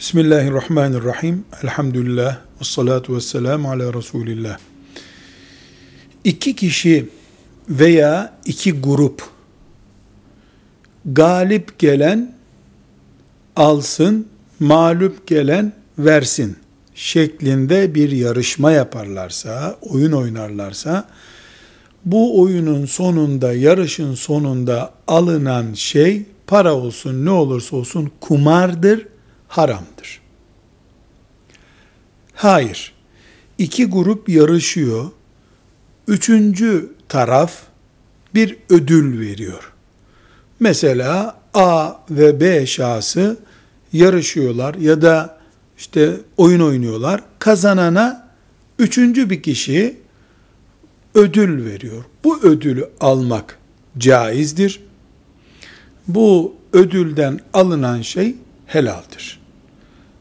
Bismillahirrahmanirrahim. Elhamdülillah. Ve salatu ve selamu ala Resulillah. İki kişi veya iki grup galip gelen alsın, mağlup gelen versin şeklinde bir yarışma yaparlarsa, oyun oynarlarsa, bu oyunun sonunda, yarışın sonunda alınan şey para olsun, ne olursa olsun kumardır, haramdır. Hayır. İki grup yarışıyor. Üçüncü taraf bir ödül veriyor. Mesela A ve B şahsı yarışıyorlar ya da işte oyun oynuyorlar. Kazanana üçüncü bir kişi ödül veriyor. Bu ödülü almak caizdir. Bu ödülden alınan şey helaldir.